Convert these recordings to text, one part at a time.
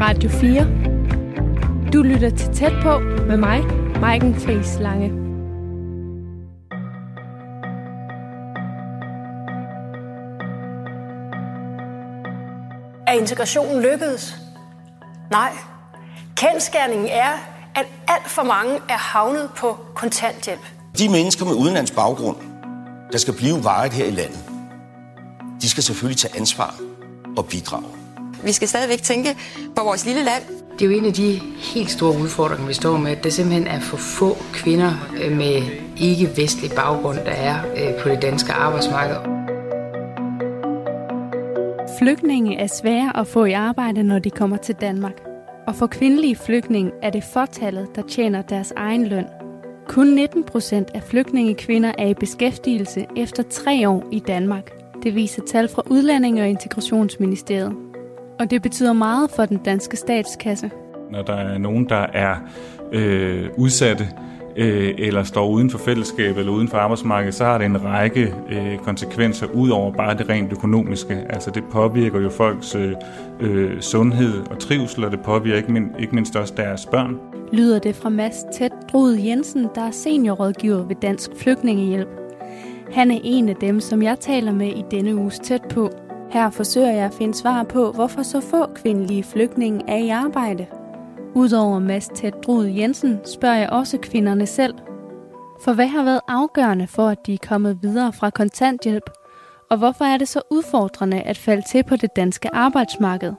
Radio 4. Du lytter til Tæt på med mig, Maiken Friis Lange. Er integrationen lykkedes? Nej. Kendskærningen er, at alt for mange er havnet på kontanthjælp. De mennesker med udenlands baggrund, der skal blive varet her i landet, de skal selvfølgelig tage ansvar og bidrage. Vi skal stadigvæk tænke på vores lille land. Det er jo en af de helt store udfordringer, vi står med, at der simpelthen er for få kvinder øh, med ikke-vestlig baggrund, der er øh, på det danske arbejdsmarked. Flygtninge er svære at få i arbejde, når de kommer til Danmark. Og for kvindelige flygtninge er det fortallet, der tjener deres egen løn. Kun 19 procent af flygtningekvinder er i beskæftigelse efter tre år i Danmark. Det viser tal fra Udlændinge- og Integrationsministeriet. Og det betyder meget for den danske statskasse. Når der er nogen, der er øh, udsatte, øh, eller står uden for fællesskabet eller uden for arbejdsmarkedet, så har det en række øh, konsekvenser ud over bare det rent økonomiske. Altså det påvirker jo folks øh, øh, sundhed og trivsel, og det påvirker ikke, mind, ikke mindst også deres børn. Lyder det fra Mads Tæt Drud Jensen, der er seniorrådgiver ved Dansk Flygtningehjælp. Han er en af dem, som jeg taler med i denne uges tæt på. Her forsøger jeg at finde svar på, hvorfor så få kvindelige flygtninge er i arbejde. Udover Mads Tæt Drud Jensen spørger jeg også kvinderne selv. For hvad har været afgørende for, at de er kommet videre fra kontanthjælp? Og hvorfor er det så udfordrende at falde til på det danske arbejdsmarked?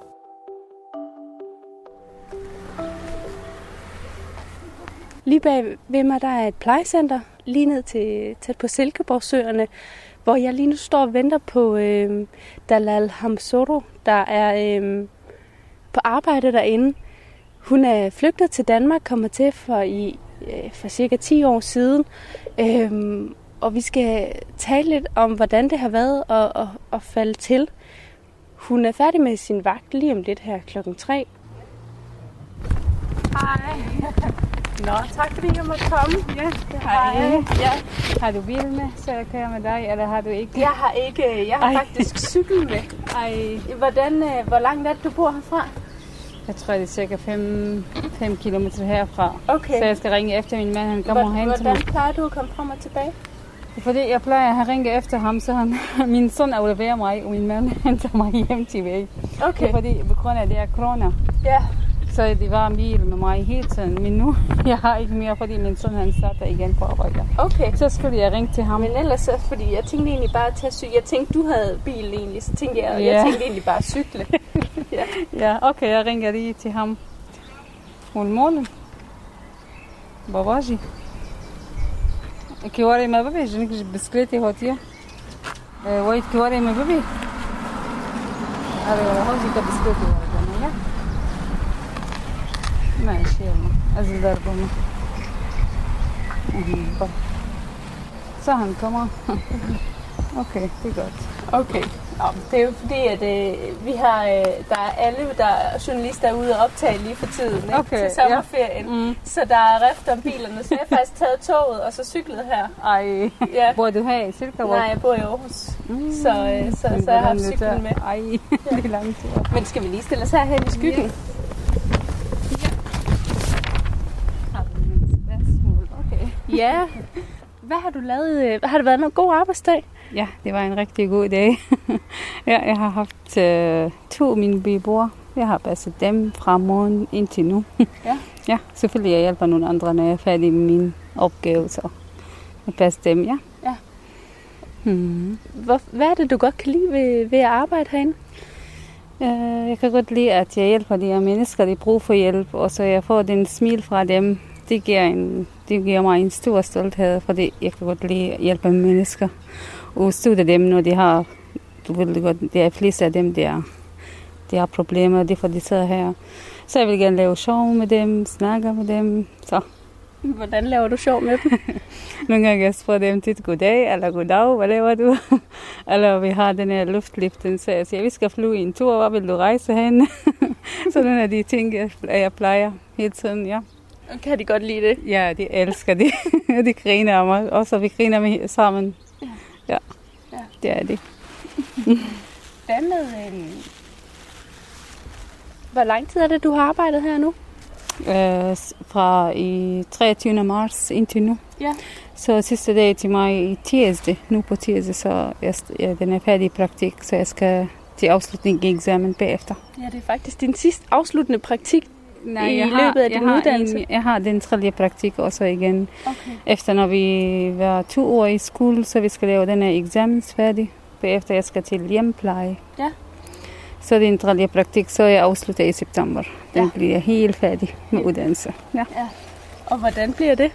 Lige bag ved mig der er et plejecenter, lige ned til tæt på Silkeborgsøerne, hvor jeg lige nu står og venter på øh, Dalal Hamsoro, der er øh, på arbejde derinde. Hun er flygtet til Danmark, kommer til for, i, øh, for cirka 10 år siden. Øh, og vi skal tale lidt om, hvordan det har været at, at, at falde til. Hun er færdig med sin vagt lige om lidt her klokken 3. Hej. Nå, tak fordi jeg måtte komme. Ja, det har jeg. Ja. Har du bil med, så jeg kører med dig, eller har du ikke? Jeg har ikke, jeg har Ej. faktisk cykel med. Ej, Hvordan, øh, hvor langt er det, du bor herfra? jeg tror, det er cirka 5, 5 km herfra. Okay. Så jeg skal ringe efter min mand, han kommer hen til mig. Hvordan plejer du at komme frem og tilbage? Fordi jeg plejer at ringe efter ham, så han, min søn afleverer mig, og min mand henter mig hjem til væk. Det Okay. er fordi, på grund af det er corona, Ja. Så det var mil med mig hele tiden. Men nu, jeg har ikke mere, fordi min søn han starter igen på arbejde. Okay. Så skulle jeg ringe til ham. Men ellers så, fordi jeg tænkte egentlig bare at tage cykel. Jeg tænkte, du havde bil egentlig, så tænkte jeg, yeah. jeg tænkte egentlig bare at cykle. ja. ja, okay, jeg ringer lige til ham. Godmorgen. باباجي كيواري ما بابي جنك بسكليتي هوتيا وايد كيواري ما بابي هذا هوزي كبسكليتي ماشي يلا أزل دربهم سهل كمان اوكي det er godt. Okay. Nå, det er jo fordi, at øh, vi har, øh, der er alle, der er journalister ude og optage lige for tiden ikke? Okay, til sommerferien. ja. Mm. Så der er rift om bilerne, så jeg har faktisk taget toget og så cyklet her. Ej, Ja. bor du her i Silkeborg? Nej, jeg bor i Aarhus, mm. så, øh, så, Men så jeg har hvordan haft det cyklen der- med. Ej, det er lang tur. Men skal vi lige stille os herhen i skyggen? Okay. Ja. Hvad har du lavet? øh, Har det været en god arbejdsdag? Ja, det var en rigtig god dag. ja, jeg har haft øh, to af mine beboere. Jeg har passet dem fra morgen indtil nu. Ja. ja, selvfølgelig jeg hjælper nogle andre, når jeg er færdig med min opgave, så jeg passer dem, ja. Ja. Hmm. Hvor, hvad er det, du godt kan lide ved, ved at arbejde herinde? Øh, Jeg kan godt lide, at jeg hjælper de her mennesker, de bruger for hjælp, og så jeg får den smil fra dem. Det giver, en, det giver mig en stor stolthed, fordi jeg kan godt lide at hjælpe mennesker. Og støtte dem, når de har, du ved godt, det er flest af dem, der de har problemer, det er for de sidder her. Så jeg vil gerne lave sjov med dem, snakke med dem. Så Hvordan laver du sjov med dem? nogle gange jeg spørger dem tit, goddag eller goddag, hvad laver du? eller vi har den her luftliften, så jeg siger, vi skal flyve en tur, hvor vil du rejse hen? så nogle af de ting, jeg plejer hele tiden, ja. Kan de godt lide det? Ja, de elsker det. de griner af mig, og så vi griner med sammen. Ja, Ja. det er det. Hvad med... Øh, hvor lang tid er det, du har arbejdet her nu? Øh, fra i 23. marts indtil nu. Ja. Så sidste dag til mig i tirsdag, nu på tirsdag, så jeg, ja, den er færdig i praktik, så jeg skal til afslutning i eksamen bagefter. Ja, det er faktisk din sidste afsluttende praktik Nej, i jeg løbet har, af din jeg har uddannelse? En, jeg har den tredje praktik også igen. Okay. Efter når vi var to år i skole, så vi skal lave den her eksamens færdig. Bagefter jeg skal til hjempleje. Ja. Så det er en tredje praktik, så jeg afslutter i september. Den Ja. bliver helt færdig med uddannelse. Ja. Og hvordan bliver det?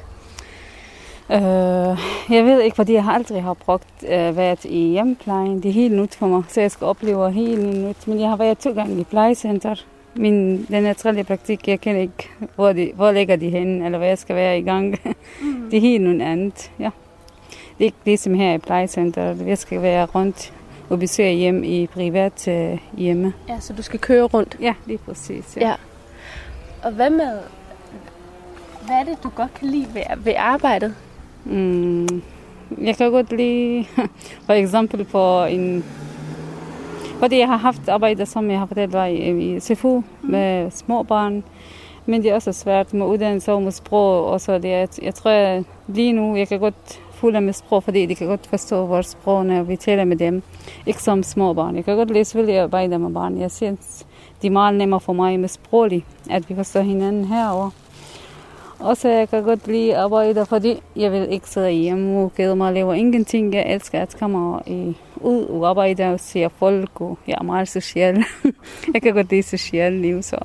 Øh, jeg ved ikke, fordi jeg aldrig har brugt øh, været i hjemmeplejen. Det er helt nyt for mig, så jeg skal opleve helt nyt. Men jeg har været to gange i plejecenter. Min, den her tredje praktik, jeg kender ikke, hvor, de, hvor ligger de henne, eller hvad jeg skal være i gang. Mm. det er helt noget andet, ja. Det er ikke ligesom her i plejecenter. Jeg skal være rundt og besøge hjem i privat øh, hjemme. Ja, så du skal køre rundt. Ja, er præcis. Ja. Ja. Og hvad med... Hvad er det, du godt kan lide ved, ved arbejdet? Mm, jeg kan godt lide, for eksempel på en... Fordi jeg har haft arbejde, som jeg har fortalt dig, i SFU med små børn. Men det er også svært med uddannelse og med sprog. Og så det, jeg, jeg tror, at lige nu, jeg kan godt fulde med sprog, fordi de kan godt forstå vores sprog, når vi taler med dem. Ikke som små børn. Jeg kan godt lide selvfølgelig at arbejde med børn. Jeg synes, de er meget nemmere for mig med sproglig, at vi forstår hinanden herovre. Og så jeg kan godt lide at arbejde, fordi jeg vil ikke sidde hjemme og kede mig og lave ingenting. Jeg elsker at komme i, ud og arbejde og se folk, og jeg er meget social. jeg kan godt lide social liv, så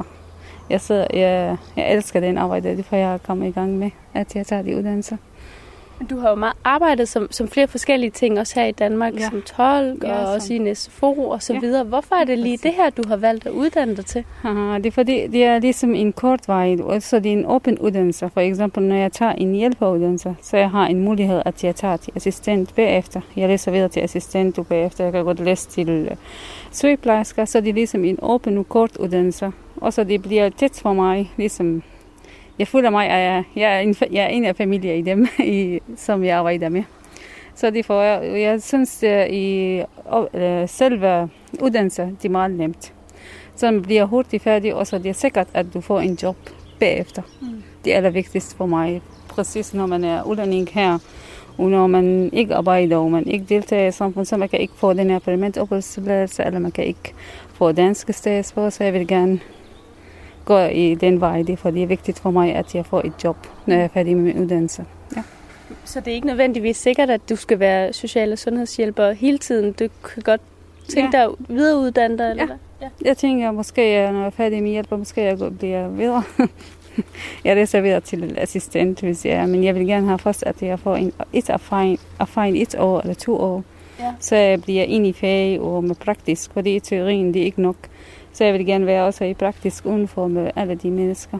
jeg, sidder, jeg, jeg elsker den arbejde, det får jeg komme i gang med, at jeg tager de uddannelser. Du har jo meget arbejdet som, som flere forskellige ting, også her i Danmark, Ja. som tolk Ja, og som- også i en SFO og så Ja. videre. Hvorfor er det lige det her, du har valgt at uddanne dig til? Haha, det er fordi, det er ligesom en kort vej, og så det er en åben uddannelse. For eksempel, når jeg tager en hjælperuddannelse, så jeg har en mulighed, at jeg tager til assistent bagefter. Jeg læser videre til assistent, og bagefter jeg kan godt læse til øh, sygeplejersker, så det er ligesom en åben og kort uddannelse. Og så det bliver tæt for mig, ligesom jeg føler mig, at jeg, jeg, er, en, jeg er en af familier i dem, i, som jeg arbejder med. Så det får jeg, jeg synes, at i øh, selve uddannelse, det er meget nemt. Så man bliver hurtigt færdig, og så er det sikkert, at du får en job bagefter. Mm. Det er allervigtigste for mig. Præcis når man er udlænding her, og når man ikke arbejder, og man ikke deltager i samfundet, så man kan ikke få den her permanent opholdstilladelse, eller man kan ikke få danske statsborger, så jeg vil gerne gå i den vej, det er, for det er vigtigt for mig, at jeg får et job, når jeg er færdig med min uddannelse. Ja. Så det er ikke nødvendigvis sikkert, at du skal være social- og sundhedshjælper hele tiden. Du kan godt tænke dig at videreuddanne dig, eller Ja. hvad? Ja. Jeg tænker, måske når jeg er færdig med hjælp, måske jeg bliver videre. jeg læser videre til assistent, hvis jeg men jeg vil gerne have først, at jeg får en, et erfaring, erfaring et år eller to år. Ja. Så jeg bliver ind i fag og med praktisk, fordi i teorien det er ikke nok. Så jeg vil gerne være også i praktisk udenfor med alle de mennesker.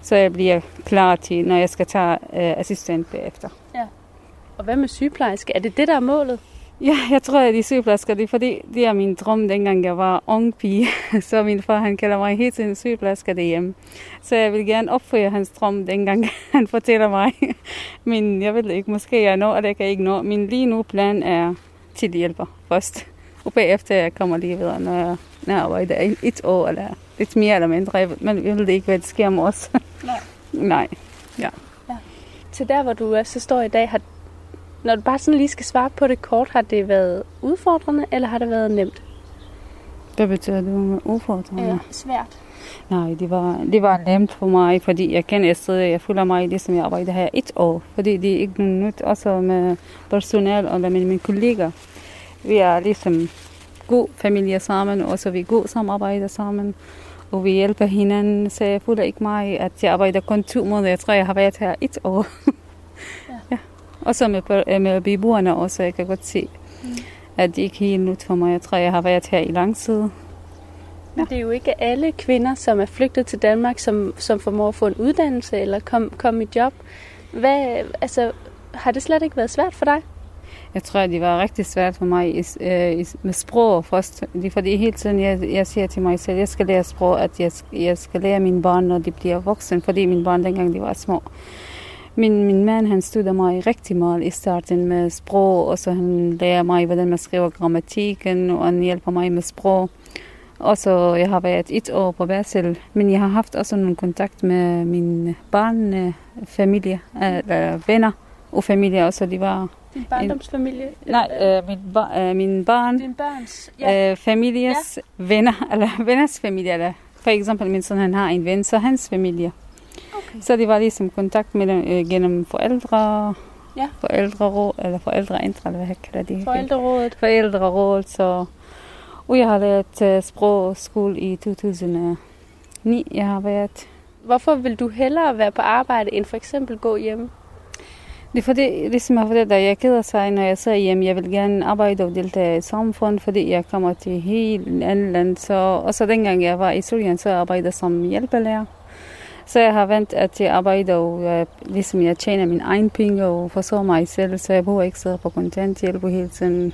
Så jeg bliver klar til, når jeg skal tage uh, assistent bagefter. Og hvad med sygeplejerske? Er det det, der er målet? Ja, jeg tror, at de sygeplejersker, det er fordi, det er min drøm, dengang jeg var ung pige. Så min far, han kalder mig helt tiden sygeplejerske derhjemme. Så jeg vil gerne opføre hans drøm, dengang han fortæller mig. Men jeg ved ikke, måske jeg når, eller jeg kan ikke nå. Min lige nu plan er til hjælper først. Og bagefter jeg kommer lige videre, når jeg, jeg arbejder i et år, eller lidt mere eller mindre. Jeg ved- ikke, hvad det sker med os. Nej. Nej. Til der, hvor du er, så står i dag, har, når du bare sådan lige skal svare på det kort, har det været udfordrende, eller har det været nemt? Hvad betyder det med udfordringer? svært. Nej, det var, det var nemt for mig, fordi jeg kender et sted, jeg føler mig ligesom jeg arbejder her et år. Fordi det er ikke nyt, også med personal og med mine kolleger. Vi er ligesom god familie sammen, og så vi god samarbejder sammen. Og vi hjælper hinanden, så jeg føler ikke mig, at jeg arbejder kun to måneder. Jeg tror, jeg har været her et år. Ja. ja. Og så med, per- med beboerne også, jeg kan godt se, mm. at det ikke er helt nyt for mig. Jeg tror, jeg har været her i lang tid. Men det er jo ikke alle kvinder, som er flygtet til Danmark, som, som formår at få en uddannelse eller komme kom i job. Hvad, altså, har det slet ikke været svært for dig? Jeg tror, det var rigtig svært for mig øh, med sprog først. Fordi hele tiden, jeg, jeg siger til mig selv, at jeg skal lære sprog, at jeg, jeg skal lære mine børn, når de bliver voksne, fordi mine børn dengang de var små. Min, min mand, han studerer mig rigtig meget i starten med sprog, og så han lærer mig, hvordan man skriver grammatikken, og han hjælper mig med sprog. Og så jeg har været et år på Basel, men jeg har haft også nogle kontakt med min barn, familie, eller venner og familie, og så de var... Din barndomsfamilie? Nej, øh, min, ba, øh, min barn, Din børns? Ja. øh, families ja. venner, eller venners familie, eller for eksempel min søn, han har en ven, så hans familie. Okay. Så det var ligesom kontakt med øh, gennem forældre, Ja. forældreråd, eller forældreintra, eller hvad kalder de? Forældrerådet. Forældreråd, så... Og jeg har lært uh, sprogskole i 2009. Jeg har været... Hvorfor vil du hellere være på arbejde, end for eksempel gå hjemme? Det er fordi, ligesom jeg fortalte dig, jeg keder sig, når jeg siger, at Jeg vil gerne arbejde og deltage i samfund, fordi jeg kommer til helt andet land. Så, også dengang jeg var i Syrien, så arbejdede jeg som hjælpelærer. Så jeg har vendt, at jeg arbejder, og jeg, ligesom jeg tjener min egen penge og forsørger mig selv, så jeg bruger ikke sidde på kontanthjælp og hele tiden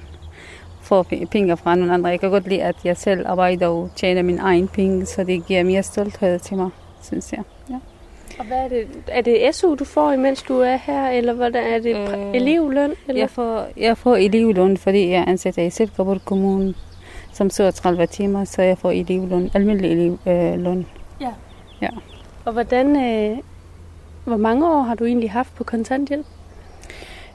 få penge fra nogle andre. Jeg kan godt lide, at jeg selv arbejder og tjener min egen penge, så det giver mere stolthed til mig, synes jeg. Ja. Og hvad er det? Er det SU, du får, imens du er her, eller hvordan er det øh, Øh, elevløn? Eller? Jeg får, jeg får elevløn, fordi jeg er ansat i Silkeborg Kommune som 37 timer, så jeg får elevløn, almindelig elevløn. Ja. Ja. Og hvordan, øh, hvor mange år har du egentlig haft på kontanthjælp?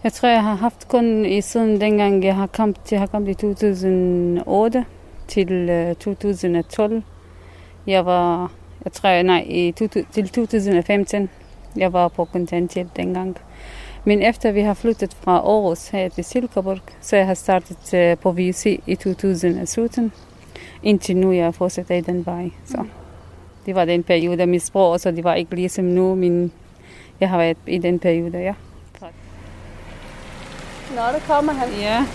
Jeg tror, jeg har haft kun i siden dengang, jeg har kommet, jeg har kommet i 2008 til øh, 2012. Jeg var, jeg tror, nej, i, to, til 2015, jeg var på kontanthjælp dengang. Men efter vi har flyttet fra Aarhus her til Silkeborg, så jeg har startet øh, på VUC i 2017. Indtil nu, jeg fortsætter i den vej. Så det var den periode, mit sprog, så det var ikke ligesom nu, men jeg har været i den periode, ja. Nå, der kommer han. Ja.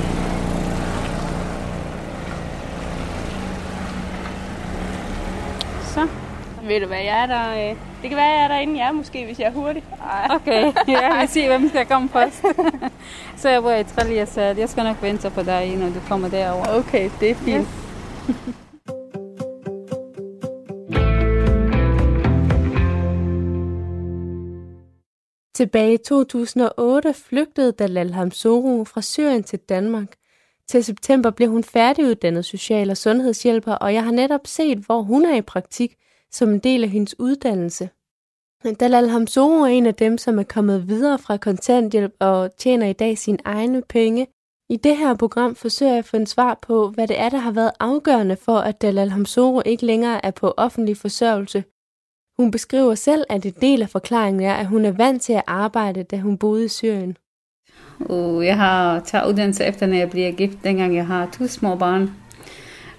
Så. Ved du hvad, jeg er der... Øh, det kan være, jeg er derinde, jeg er måske, hvis jeg er hurtig. Ej. Okay, ja, vi ser, hvem skal komme først. så jeg bor i Trellia, så jeg skal nok vente på dig, når du kommer derover. Okay, det er fint. Tilbage i 2008 flygtede Dalal Hamsoru fra Syrien til Danmark. Til september blev hun færdiguddannet social- og sundhedshjælper, og jeg har netop set, hvor hun er i praktik som en del af hendes uddannelse. Dalal Hamsoru er en af dem, som er kommet videre fra kontanthjælp og tjener i dag sine egne penge. I det her program forsøger jeg at få en svar på, hvad det er, der har været afgørende for, at Dalal Hamsoru ikke længere er på offentlig forsørgelse. Hun beskriver selv, at en del af forklaringen er, at hun er vant til at arbejde, da hun boede i Syrien. Og jeg har taget uddannelse efter, når jeg bliver gift, dengang jeg har to små børn.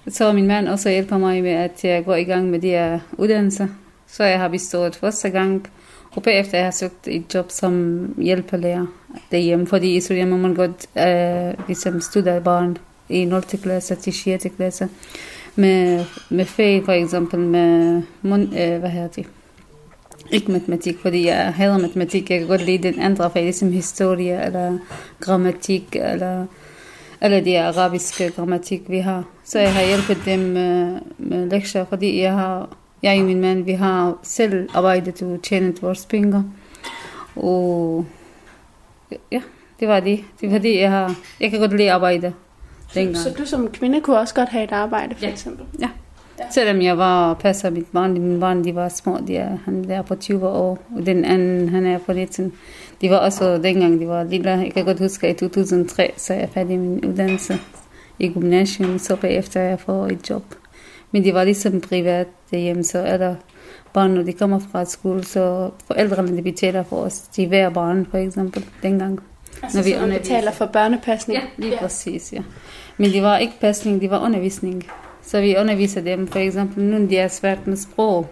Så min mand også hjælper mig med, at jeg går i gang med de her uddannelser. Så jeg har bestået første gang, og bagefter jeg har søgt et job som hjælpelærer derhjemme, fordi i Syrien må man godt øh, ligesom studere barn i 0. klasse til 6. klasse. Med, med fag for eksempel med, mon, øh, hvad hedder det? Ikke matematik, fordi jeg hader matematik. Jeg kan godt lide den andre fag, ligesom historie eller grammatik eller eller de arabiske grammatik, vi har. Så jeg har hjulpet dem med, med lektier, fordi jeg har, jeg og min mand, vi har selv arbejdet og tjent vores penge. Og ja, det var det. Det var det, jeg har, jeg kan godt lide arbejde dengang. Så du som kvinde kunne også godt have et arbejde, for Ja. eksempel? Ja. Selvom jeg var og passer mit barn, mine barn de var små, de er, han er på 20 år, og den anden, han er på 19. De var også dengang, de var lille. Jeg kan godt huske, at i 2003, så er jeg færdig med min uddannelse i gymnasium, så bagefter jeg får et job. Men det var ligesom privat derhjemme, så er der børn, når de kommer fra skole, så forældrene de betaler for os til hver barn, for eksempel, dengang. Altså, når vi så man betaler for børnepasning? Ja, lige ja. præcis, ja. Men det var ikke pasning, det var undervisning. Så vi underviser dem, for eksempel, nu de er svært med sprog.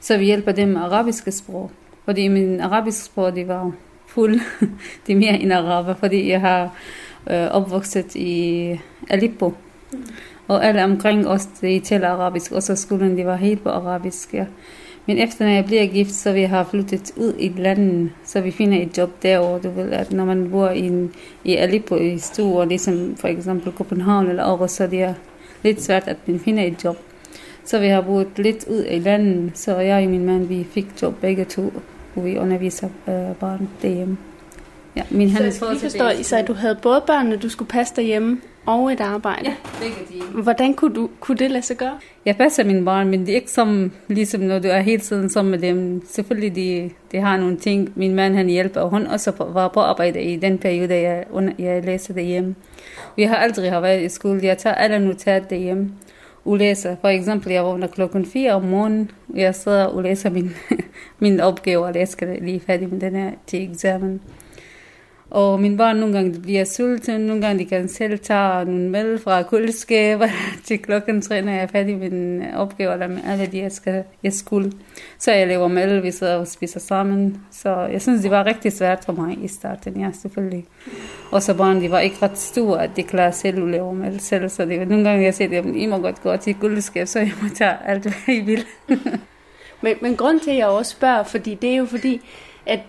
Så vi hjælper dem med arabiske sprog. Fordi min arabiske sprog, de var fuld. de er mere end araber, fordi jeg har øh, opvokset i Aleppo. Og alle omkring os, de taler arabisk. Også skolen, de var helt på arabisk, ja. Men efter når jeg bliver gift, så vi har flyttet ud i landet, så vi finder et job derovre. Du ved, at når man bor i, i Aleppo i store, ligesom for eksempel København eller Aarhus, så det er lidt svært, at man finder et job. Så vi har boet lidt ud i landet, så jeg og min mand, vi fik job begge to, hvor vi underviser øh, barn derhjemme. Ja, min så jeg forstår, Isa, at du havde både børnene, du skulle passe derhjemme, og et arbejde. Ja, begge de. Hvordan kunne, du, kunne det lade sig gøre? Jeg passer mine børn, men det er ikke som, ligesom når du er hele tiden sammen med dem. Selvfølgelig, de, de har nogle ting. Min mand, han hjælper, og hun også var på arbejde i den periode, jeg, jeg læser derhjemme. Vi har aldrig har været i skole. Jeg tager alle notat derhjemme og læser. For eksempel, jeg vågner klokken 4 om morgenen, og jeg sidder og læser min, min opgave, og jeg skal lige færdig med den her til eksamen. Og mine børn nogle gange bliver sultne, nogle gange de kan selv tage nogle mælk fra køleskabet til klokken tre, når jeg er færdig med min opgave, eller med alle de, jeg, skal, jeg skulle. Så jeg laver mælk, vi sidder og spiser sammen. Så jeg synes, det var rigtig svært for mig i starten, ja, selvfølgelig. Og så børn, de var ikke ret store, at de klarer selv at lave mælk selv. Så det var nogle gange, jeg siger, at I må godt gå til køleskab, så jeg må tage alt, hvad I vil. men, men grund til, at jeg også spørger, fordi det er jo fordi, at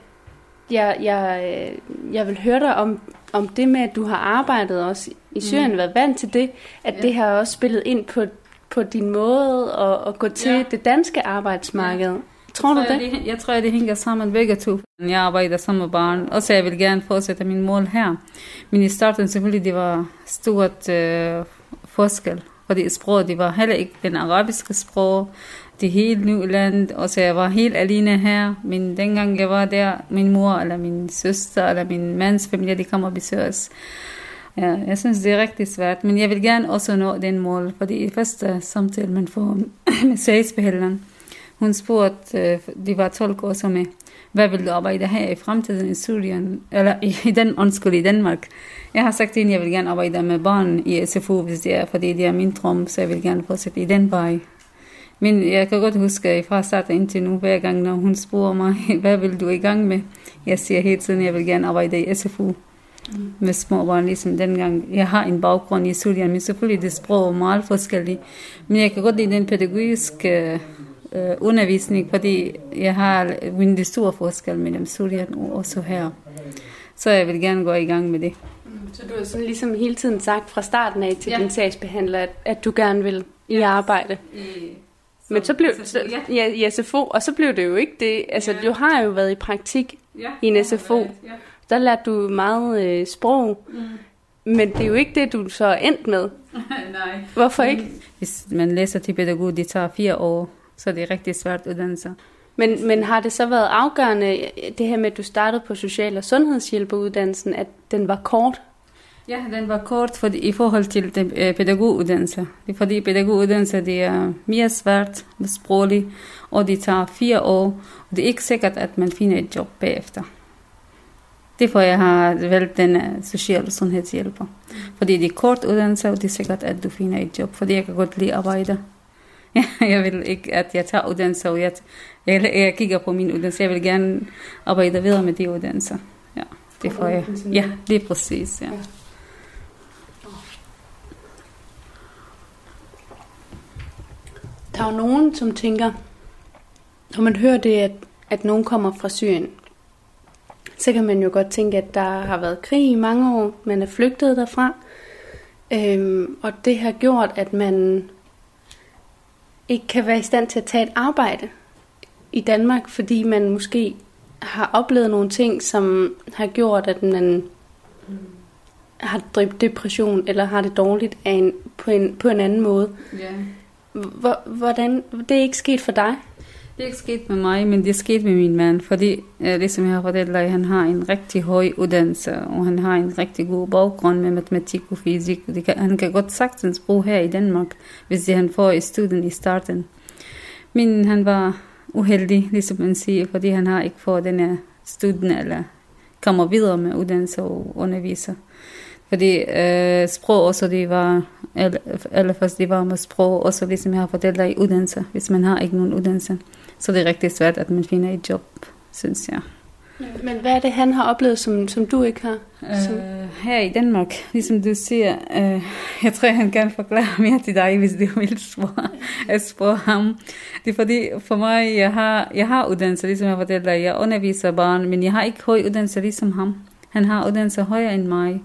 jeg, jeg, jeg vil høre dig om, om det med, at du har arbejdet også i Syrien, mm. været vant til det, at ja. det har også spillet ind på, på din måde at, at gå til ja. det danske arbejdsmarked. Ja. Tror jeg du det? det? Jeg tror, det hænger sammen begge to. Jeg arbejder sammen med barn, og så jeg vil gerne fortsætte min mål her. Men i starten selvfølgelig, det var stort øh, forskel, fordi sproget, det var heller ikke den arabiske sprog, det hele nye land, og så jeg var helt alene her. Men dengang jeg var der, min mor eller min søster eller min mands familie, de kom og besøgte os. Ja, jeg synes, det er rigtig svært, men jeg vil gerne også nå den mål, fordi i første samtale, man får med sagsbehandleren, hun spurgte, øh, de var 12 år som med, hvad vil du arbejde her i fremtiden i Syrien, eller i, den undskyld i Danmark. Jeg har sagt til hende, jeg vil gerne arbejde med børn i SFO, hvis det er, fordi det er min drøm, så jeg vil gerne fortsætte i den vej. Men jeg kan godt huske, at fra start indtil nu, hver gang, når hun spørger mig, hvad vil du i gang med? Jeg siger hele tiden, at jeg vil gerne arbejde i SFU mm. med små børn, ligesom dengang. Jeg har en baggrund i Syrien, men selvfølgelig det sprog er meget forskelligt. Men jeg kan godt lide den pædagogiske øh, undervisning, fordi jeg har en det store forskel mellem Syrien og også her. Så jeg vil gerne gå i gang med det. Mm, så du har sådan ligesom hele tiden sagt fra starten af til ja. din sagsbehandler, at, at du gerne vil i ja. arbejde? I men så blev så, ja. ja, i SFO, og så blev det jo ikke det. Altså, ja. du har jo været i praktik ja, i en SFO. ja. Der lærte du meget øh, sprog. Mm. Men det er jo ikke det, du så er endt med. Nej. Hvorfor ikke? Hvis man læser til pædagog, det tager fire år, så det er rigtig svært uddannelse. Men, men har det så været afgørende, det her med, at du startede på social- og sundhedshjælperuddannelsen, at den var kort? Ja, den var kort for, i forhold til den, øh, pædagoguddannelse. Det er fordi pædagoguddannelse det er mere svært sprogligt, og det tager fire år, og det er ikke sikkert, at man finder et job bagefter. Derfor jeg har valgt den uh, social sundhedshjælper. Fordi det er kort uddannelse, og det er sikkert, at du finder et job, fordi jeg kan godt lide arbejde. jeg vil ikke, at jeg tager uddannelse, og jeg, jeg, jeg kigger på min uddannelse. Jeg vil gerne arbejde videre med de uddannelser. Ja, det får jeg. Ja, det er præcis, ja. Der er jo nogen, som tænker, når man hører det, at, at nogen kommer fra Syrien, så kan man jo godt tænke, at der har været krig i mange år, man er flygtet derfra, øhm, og det har gjort, at man ikke kan være i stand til at tage et arbejde i Danmark, fordi man måske har oplevet nogle ting, som har gjort, at man har depression, eller har det dårligt af en, på, en, på en anden måde. Yeah. Hvordan, det er ikke sket for dig? Det er ikke sket med mig, men det er sket med min mand, fordi ligesom jeg har fortalt dig, han har en rigtig høj uddannelse, og han har en rigtig god baggrund med matematik og fysik. Det kan, han kan godt sagtens bruge her i Danmark, hvis det han får i studien i starten. Men han var uheldig, ligesom man siger, fordi han har ikke fået denne studie eller kommer videre med uddannelse og underviser. Fordi øh, sprog også, det var, eller først det var med sprog, også ligesom jeg har fortalt dig, uddannelse, hvis man har ikke nogen uddannelse. Så det er rigtig svært, at man finder et job, synes jeg. Men hvad er det, han har oplevet, som, som du ikke har? Som... Øh, her i Danmark, ligesom du siger, øh, jeg tror, han kan forklare mere til dig, hvis du vil spørge, spørge ham. Det er fordi, for mig, jeg har, jeg har uddannelse, ligesom jeg fortæller dig, jeg underviser barn, men jeg har ikke høj uddannelse ligesom ham. Han har uddannelse højere end mig.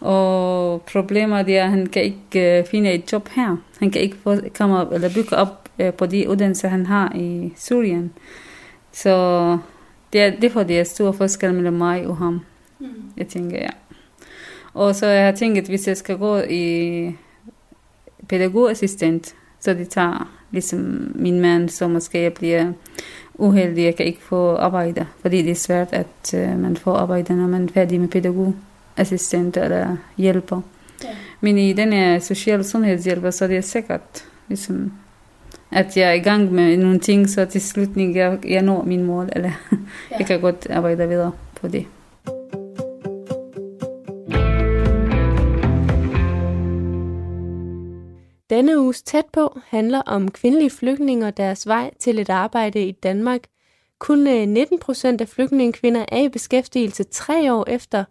Og problemet er, at han kan ikke uh, finde et job her. Han kan ikke få, komme op, eller bygge op uh, på de uddannelser, han har i Syrien. Så det er derfor, det er stor forskel mellem mig og ham. Mm. Jeg tænker, ja. Og så jeg har tænkt, hvis jeg skal gå i pædagogassistent, så det tager ligesom min mand, så måske jeg bliver uheldig, jeg kan ikke få arbejde, fordi det er svært, at uh, man får arbejde, når man er færdig med pædagogassistent eller hjælper. Ja. Men i den her social sundhedshjælper, så det er sikkert, ligesom, at jeg er i gang med nogle ting, så til slutning, jeg, jeg når min mål, eller ja. jeg kan godt arbejde videre på det. Denne uges tæt på handler om kvindelige flygtninge og deres vej til et arbejde i Danmark. Kun 19 øh, procent af flygtningekvinder er i beskæftigelse tre år efter,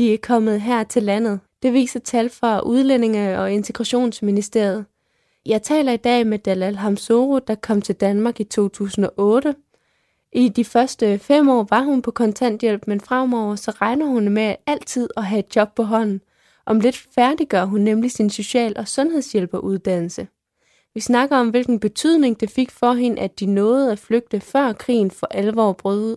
de er kommet her til landet. Det viser tal fra Udlændinge- og Integrationsministeriet. Jeg taler i dag med Dalal Hamsoro, der kom til Danmark i 2008. I de første fem år var hun på kontanthjælp, men fremover så regner hun med altid at have et job på hånden. Om lidt færdiggør hun nemlig sin social- og sundhedshjælperuddannelse. Vi snakker om, hvilken betydning det fik for hende, at de nåede at flygte før krigen for alvor brød ud.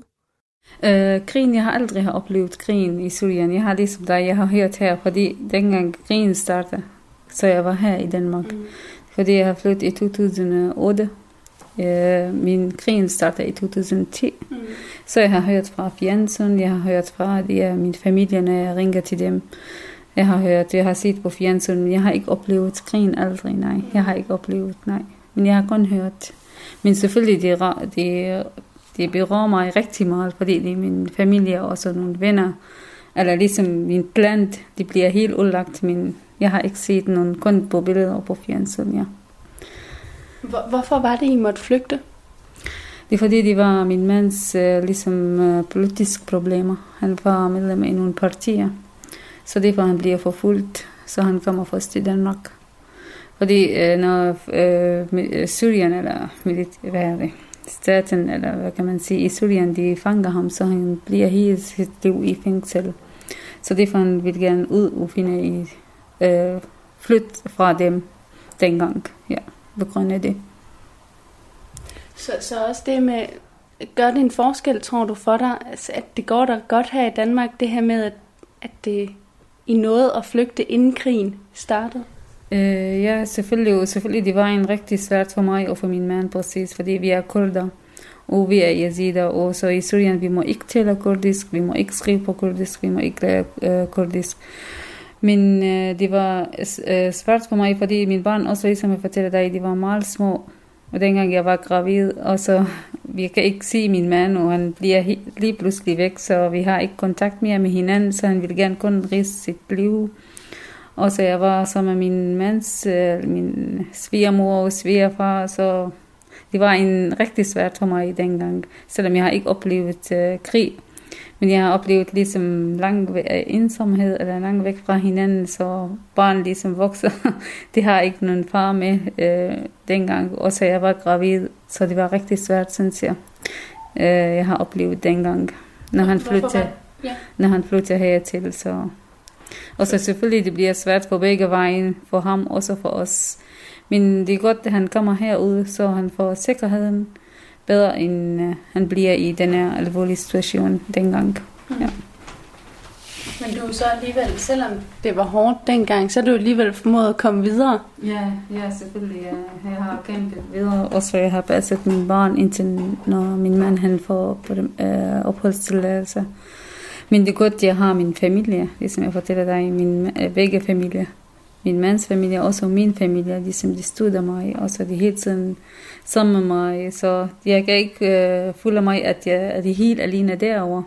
Øh, krigen, jeg har aldrig har oplevet krigen i Syrien. Jeg har ligesom dig, jeg har hørt her, fordi dengang krigen startede, så jeg var her i Danmark. Mm. Fordi jeg har flyttet i 2008. Øh, min krigen startede i 2010. Mm. Så jeg har hørt fra fjernsyn, jeg har hørt fra de, min familie, når jeg ringer til dem. Jeg har hørt, jeg har set på fjernsyn, men jeg har ikke oplevet krigen aldrig, nej. Jeg har ikke oplevet, nej. Men jeg har kun hørt. Men selvfølgelig, det, det, det berører mig rigtig meget, fordi det er min familie og også nogle venner. Eller ligesom min plant, det bliver helt udlagt, men jeg har ikke set nogen kun på billeder og på fjernsyn, ja. Hvorfor var det, I måtte flygte? Det er fordi, det var min mands uh, ligesom, uh, politiske problemer. Han var medlem i nogle partier. Så derfor han bliver forfulgt, så han kommer først til Danmark. Fordi øh, når øh, Syrien, eller hvad er det, staten, eller hvad kan man sige, i Syrien, de fanger ham, så han bliver hele sit liv i fængsel. Så derfor han vil gerne ud og finde i, øh, flytte fra dem dengang, ja, på grund af det. Så, så også det med, gør det en forskel, tror du, for dig, altså, at det går der godt her i Danmark, det her med, at, at det i noget at flygte inden krigen startede? Øh, ja, selvfølgelig. Selvfølgelig, det var en rigtig svært for mig og for min mand præcis, fordi vi er kurder og vi er yazider, og så i Syrien, vi må ikke tale kurdisk, vi må ikke skrive på kurdisk, vi må ikke lære uh, kurdisk. Men uh, det var uh, svært for mig, fordi min barn også, ligesom jeg fortæller dig, de var meget små. Og dengang jeg var gravid, og så vi kan ikke se min mand, og han bliver lige pludselig væk, så vi har ikke kontakt mere med hinanden, så han vil gerne kun rige sit liv. Og så jeg var så med min mands, øh, min svigermor og svigerfar, så det var en rigtig svært for mig dengang, selvom jeg har ikke oplevet uh, krig. Men jeg har oplevet ligesom lang ensomhed, eller langt væk fra hinanden, så barn ligesom vokser. det har ikke nogen far med øh, dengang. Også jeg var gravid, så det var rigtig svært, synes jeg. Øh, jeg har oplevet dengang, når han flyttede, ja. når han flyttede hertil. Så. Og så selvfølgelig, det bliver svært på begge vejen, for ham også for os. Men det er godt, at han kommer herud, så han får sikkerheden bedre, end uh, han bliver i den her alvorlige situation dengang. Mm. Ja. Men du så alligevel, selvom det var hårdt dengang, så er du alligevel formået at komme videre. Ja, ja selvfølgelig. Ja. Jeg har kæmpet videre, og så jeg har passet min barn, indtil når min mand han får øh, opholdstilladelse. Men det er godt, at jeg har min familie, ligesom jeg fortæller dig, min øh, begge familier min mands familie, også min familie, ligesom de støtter mig, og så de hele tiden sammen med mig, så jeg kan ikke øh, føle mig, at jeg er helt alene derovre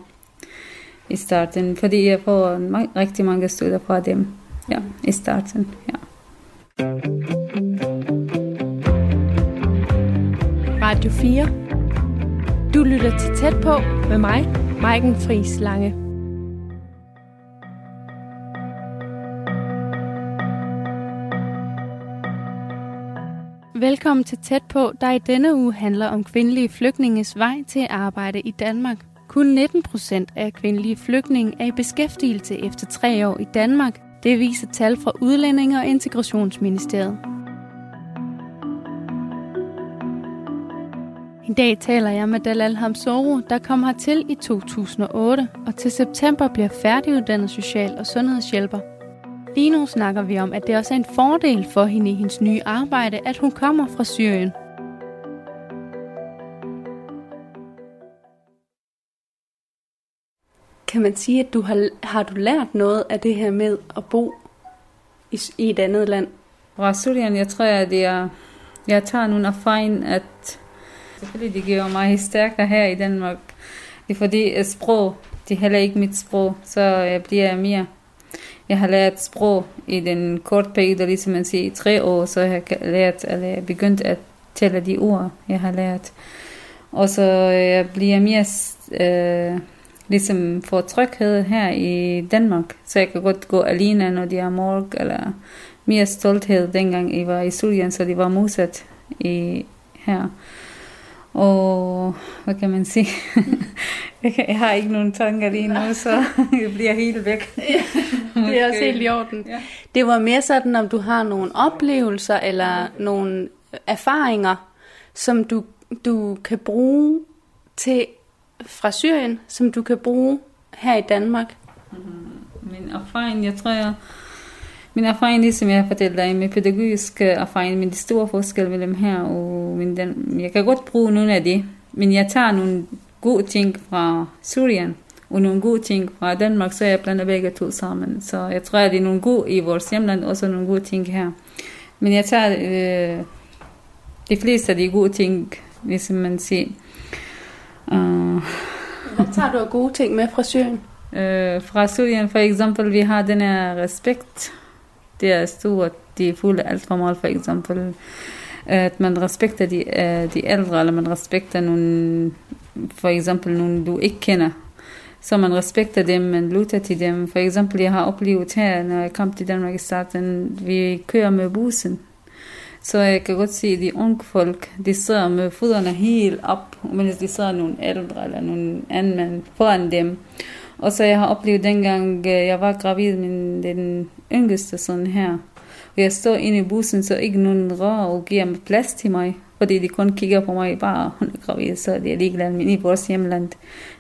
i starten, fordi jeg får rigtig mange støtter fra dem, ja, i starten, ja. Radio 4. Du lytter til Tæt på med mig, Maiken Friis Lange. Velkommen til Tæt på, der i denne uge handler om kvindelige flygtninges vej til at arbejde i Danmark. Kun 19 procent af kvindelige flygtninge er i beskæftigelse efter tre år i Danmark. Det viser tal fra Udlændinge- og Integrationsministeriet. I dag taler jeg med Dalal Hamsoro, der kom hertil i 2008 og til september bliver færdiguddannet social- og sundhedshjælper. Lige nu snakker vi om, at det også er en fordel for hende i hendes nye arbejde, at hun kommer fra Syrien. Kan man sige, at du har, har du lært noget af det her med at bo i, i et andet land? Fra Syrien, jeg tror, at jeg, jeg tager nogle erfaring, at selvfølgelig det giver mig stærkere her i Danmark. Det er fordi sprog, det er heller ikke mit sprog, så jeg bliver mere jeg har lært sprog i den korte periode, ligesom man siger, i tre år, så jeg har lært, eller jeg begyndt at tælle de ord, jeg har lært. Og så øh, jeg bliver mere øh, ligesom for tryghed her i Danmark, så jeg kan godt gå alene, når de er morg, eller mere stolthed dengang jeg var i Syrien, så det var modsat i her. Og hvad kan man sige? jeg har ikke nogen tanker lige nu, så jeg bliver helt væk. det er også helt i orden. Ja. Det var mere sådan, om du har nogle oplevelser eller nogle erfaringer, som du, du kan bruge til fra Syrien, som du kan bruge her i Danmark. Mm-hmm. Min erfaring, jeg tror, jeg min erfaring, ligesom jeg har fortalt dig, med pædagogisk erfaring, men de store forskel mellem her og min den, jeg kan godt bruge nogle af det, men jeg tager nogle gode ting fra Syrien, og nogle gode ting fra Danmark, så jeg blander begge to sammen. Så jeg tror, at det er nogle gode i vores hjemland, og også nogle gode ting her. Men jeg tager øh, de fleste af de gode ting, ligesom man siger. Uh, Hvad tager du af gode ting med fra Syrien? Uh, fra Syrien for eksempel, vi har den her respekt det er stort, de fulde alt for meget, for eksempel, at man respekterer de, øh, de ældre, eller man respekterer nogle, for eksempel nogle, du ikke kender. Så man respekter dem, man lytter til dem. For eksempel, jeg har oplevet her, når jeg kom til Danmark i starten, vi kører med bussen. Så jeg kan godt se, at de unge folk, de sidder med fødderne helt op, mens de sidder nogle ældre eller nogle anden mand foran dem. Og så jeg har oplevet dengang, øh, jeg var gravid med den yngste sådan her. Og jeg står inde i bussen, så ikke nogen rør og giver mig plads til mig. Fordi de kun kigger på mig, bare hun er gravid, så de er ligeglade men i vores hjemland.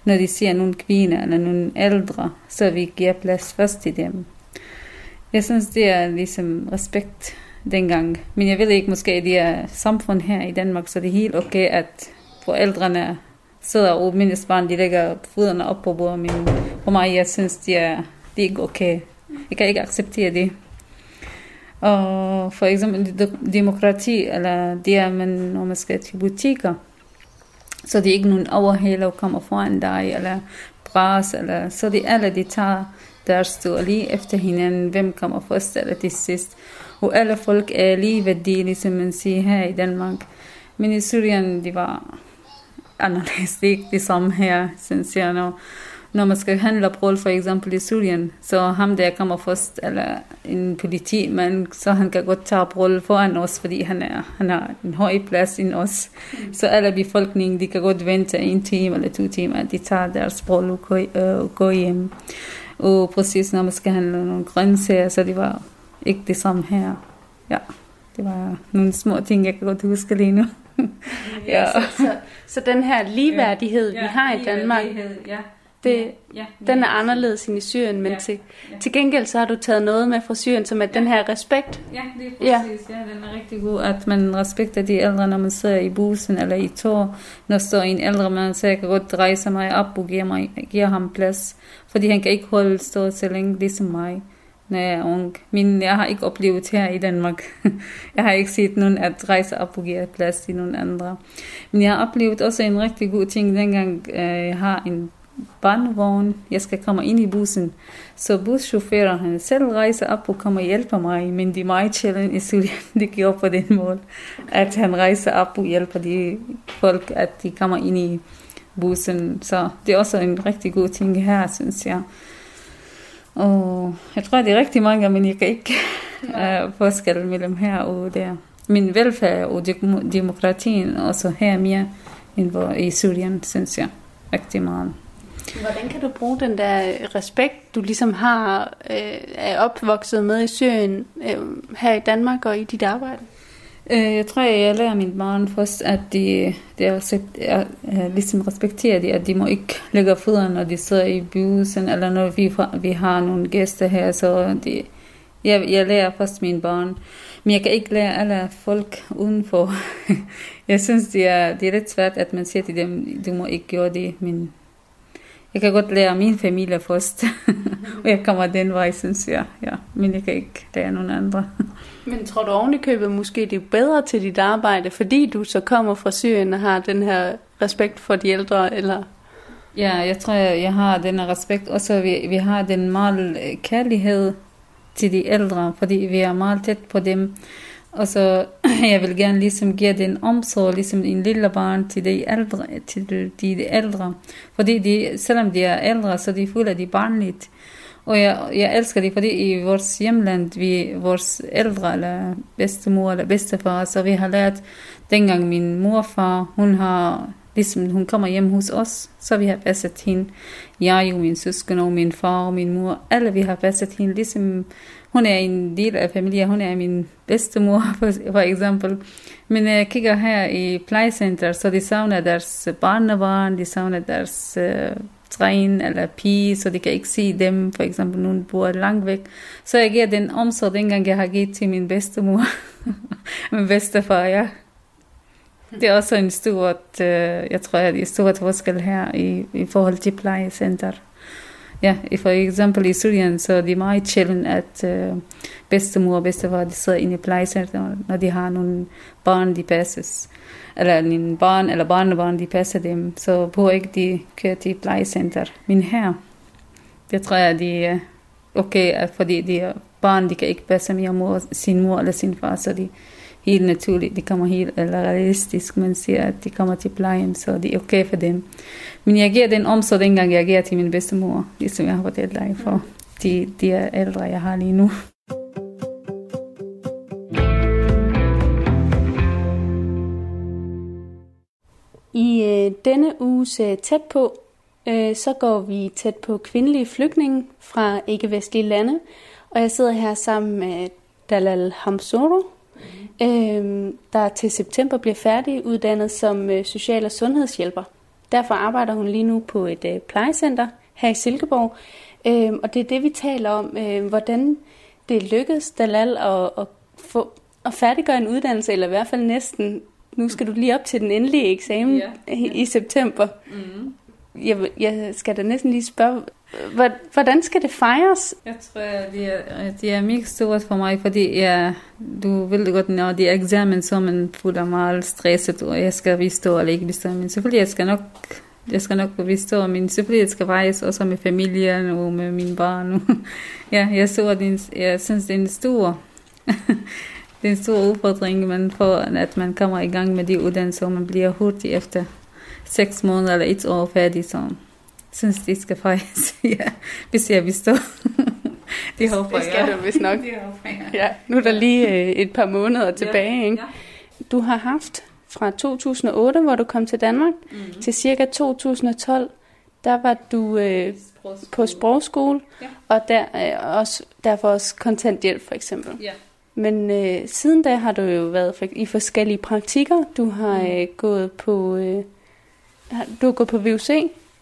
Når de ser nogle kvinder eller nogle ældre, så vi giver plads først til dem. Jeg synes, det er ligesom respekt dengang. Men jeg ved ikke, måske det er samfund her i Danmark, så det er helt okay, at forældrene sidder og mindes barn, de lægger fødderne op på bordet. Men for mig, jeg synes, det er, det er ikke okay. Jeg kan ikke acceptere det. Og for eksempel demokrati, eller det er, man, når man skal til butikker, så det er ikke nogen overhaler, og kommer foran dig, eller bras, eller så det alle, de tager deres tur lige efter hinanden, hvem kommer først eller til sidst. Og alle folk er lige værdige, ligesom man siger her i Danmark. Men i Syrien, de var anderledes, det er ikke det samme her, synes jeg. Når, når man skal handle for eksempel i Syrien, så ham der kommer først, eller en politi, men så han kan godt tage brød foran os, fordi han, er, han har en høj plads end os. Mm. Så alle befolkningen, de kan godt vente en time eller to timer, de tager deres brød og går, øh, går hjem. Og præcis når man skal handle nogle grøntsager, så det var ikke det samme her. Ja, det var nogle små ting, jeg kan godt huske lige nu. ja. så, så, så den her ligeværdighed, ja, vi har i Danmark, ja. Det, ja, den er anderledes end i Syrien, men ja, til, ja. til gengæld så har du taget noget med fra Syrien, som er ja. den her respekt. Ja, det er præcis. Ja. ja, den er rigtig god, at man respekterer de ældre, når man sidder i bussen eller i tog. Når står en ældre mand, så jeg kan godt rejse mig op og give, mig, give ham plads, fordi han kan ikke holde stå så længe ligesom mig når jeg er ung. Men jeg har ikke oplevet her i Danmark. jeg har ikke set nogen at rejse op og give plads til nogen andre. Men jeg har oplevet også en rigtig god ting, dengang øh, jeg har en barnevogn. Jeg skal komme ind i bussen. Så buschaufføren han selv rejser op og kommer og hjælper mig. Men de er meget sjældent i Syrien, de gjorde på den måde. At han rejser op og hjælper de folk, at de kommer ind i bussen. Så det er også en rigtig god ting her, synes jeg. Og jeg tror, det er rigtig mange, men jeg kan ikke uh, forskel mellem her og der. Min velfærd og demokratien også her mere end i Syrien, synes jeg rigtig meget. Hvordan kan du bruge den der øh, respekt, du ligesom har, øh, er opvokset med i Syrien, øh, her i Danmark og i dit arbejde? Øh, jeg tror, jeg lærer min barn først, at de, de er, er, ligesom respekterer det, at de må ikke lægge fødderne, når de sidder i bussen, eller når vi, vi har nogle gæster her, så de, jeg, jeg lærer først mine barn. Men jeg kan ikke lære alle folk udenfor. jeg synes, det er, det er lidt svært, at man siger til dem, du må ikke gøre det, men jeg kan godt lære min familie først. og jeg kommer den vej, synes jeg. Ja. Men jeg kan ikke lære nogen andre. Men tror du ovenikøbet måske det er bedre til dit arbejde, fordi du så kommer fra Syrien og har den her respekt for de ældre, eller? Ja, jeg tror, jeg har den respekt. Og så vi, vi har den meget kærlighed til de ældre, fordi vi er meget tæt på dem. Altså, jeg vil gerne ligesom give den omsorg, ligesom en lille barn til de ældre, til de, de ældre. Fordi de, selvom de er ældre, så de føler de barnligt. Og jeg, jeg elsker det, fordi i vores hjemland, vi, vores ældre, eller bedstemor eller bedstefar, så vi har lært, dengang min morfar, hun har, ligesom hun kommer hjem hos os, så vi har passet hende. Jeg og min søskende og min far og min mor, alle vi har passet hende, ligesom hun er en del af familien, hun er min bedstemor, for, for eksempel. Men jeg kigger her i plejecenter, så de savner deres barnebarn, de savner deres uh, træn eller pige, så de kan ikke se dem, for eksempel nogen bor langt væk. Så jeg giver den omsorg, dengang jeg har givet til min bedstemor, min bedstefar, ja. Det er også en stor, uh, jeg tror, det er stor forskel her i, i forhold til plejecenter yeah, if for example i Syrien, så det er meget sjældent, at uh, bedstemor og bedstefar de sidder inde i plejecenter, når de har nogle barn, de passes. Eller en barn eller barnebarn, de passer dem. Så på ikke de kører til plejecenter. Men her, det tror jeg, de er okay, fordi de er barn, de kan ikke passe mere mor, sin mor eller sin far, så de helt naturligt, de kommer helt eller realistisk, man siger, at de kommer til plejen, så det er okay for dem. Men jeg giver den omsorg, dengang jeg giver til min bedstemor, ligesom jeg har fortalt dig for de, de er ældre, jeg har lige nu. I øh, denne uges øh, tæt på, øh, så går vi tæt på kvindelige flygtninge fra ikke-vestlige lande, og jeg sidder her sammen med Dalal Hamsoro, mm. Øh, der til september bliver færdig uddannet som øh, social- og sundhedshjælper. Derfor arbejder hun lige nu på et øh, plejecenter her i Silkeborg. Øh, og det er det, vi taler om, øh, hvordan det lykkedes Dalal at, at, få, at færdiggøre en uddannelse, eller i hvert fald næsten. Nu skal du lige op til den endelige eksamen ja, ja. I, i september. Mm. Jeg, jeg skal da næsten lige spørge, hvordan skal det fejres? Jeg tror, det er, det er mega stort for mig, fordi jeg, du vil godt, når det er eksamen, så man føler meget stresset, og jeg skal bestå eller ikke bestå. Ligesom. Men selvfølgelig, jeg skal nok jeg skal nok bestå, men selvfølgelig jeg skal rejse også med familien og med mine barn. ja, jeg, så, det, jeg synes, det er en stor, det er en stor udfordring, men for at man kommer i gang med de uddannelser, og man bliver hurtigt efter seks måneder eller et år færdig, så synes, det skal fejres, ja, hvis jeg består. det håber jeg. Det skal du vist nok. det håber jeg. Ja, nu er der lige øh, et par måneder tilbage. Ikke? Ja. Du har haft fra 2008, hvor du kom til Danmark, mm-hmm. til cirka 2012, der var du øh, sprogskole. på sprogskole, ja. og der, øh, også, derfor også kontanthjælp for eksempel. Ja. Men øh, siden da har du jo været i forskellige praktikker. Du har mm. øh, gået på øh, du har gået på VUC.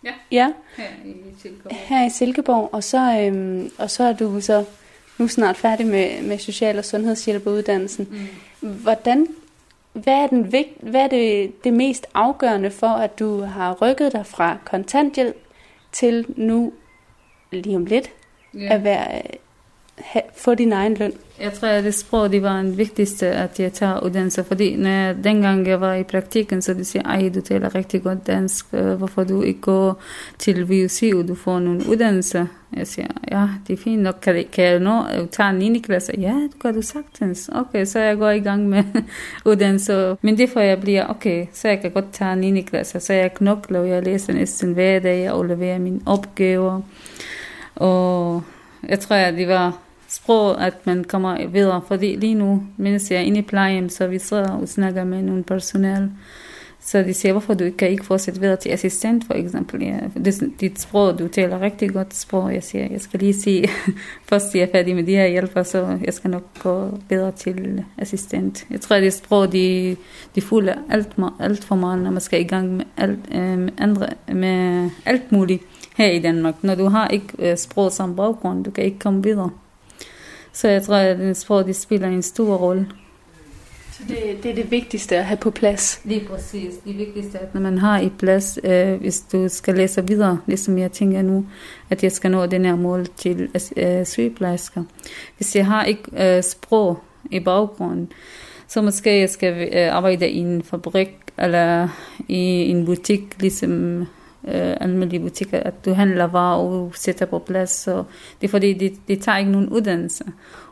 Ja. ja. Her i Silkeborg. Her i Silkeborg, og så øh, og så er du så nu snart færdig med med social- og sundhedshjælperuddannelsen. Mm. Hvordan hvad er, den vigt, hvad er det, det mest afgørende for, at du har rykket dig fra kontanthjælp til nu lige om lidt ja. at være, have, få din egen løn? Jeg tror, at det sprog det var den vigtigste, at jeg tager uddannelse. Fordi når jeg, dengang jeg var i praktikken, så de siger, ej, du taler rigtig godt dansk. Øh, hvorfor du ikke går til VUC, og du får nogle uddannelse? Jeg siger, ja, det er fint nok. Kan, kan jeg nå at tage 9. klasse? Ja, det kan du sagtens. Okay, så jeg går i gang med uddannelse. Men det får jeg bliver, okay, så jeg kan godt tage 9. klasse. Så jeg knokler, og jeg læser næsten hver dag, og leverer mine opgaver. Og jeg tror, at det var sprog, at man kommer videre. Fordi lige nu, mens jeg er inde i plejen, så vi sidder og snakker med nogle personal. Så de siger, hvorfor du kan ikke fortsætte videre til assistent, for eksempel. Ja, det, dit sprog, du taler rigtig godt sprog. Jeg siger, jeg skal lige sige, først jeg er færdig med de her hjælper, så jeg skal nok gå videre til assistent. Jeg tror, det sprog, de, de fulder alt, alt for meget, når man skal i gang med alt, øh, andre, med alt muligt her i Danmark. Når du har ikke øh, sprog som baggrund, du kan ikke komme videre. Så jeg tror, at det sprog, de spiller en stor rolle. Så det, det er det vigtigste at have på plads? Lige præcis. Det vigtigste er, at når man har i plads, øh, hvis du skal læse videre, ligesom jeg tænker nu, at jeg skal nå den her mål til øh, sygeplejersker. Hvis jeg har ikke øh, sprog i baggrunden, så måske jeg skal øh, arbejde i en fabrik eller i en butik, ligesom øh, almindelige butikker, at du handler varer og sætter på plads. Så det er fordi, de, de tager ikke nogen uddannelse.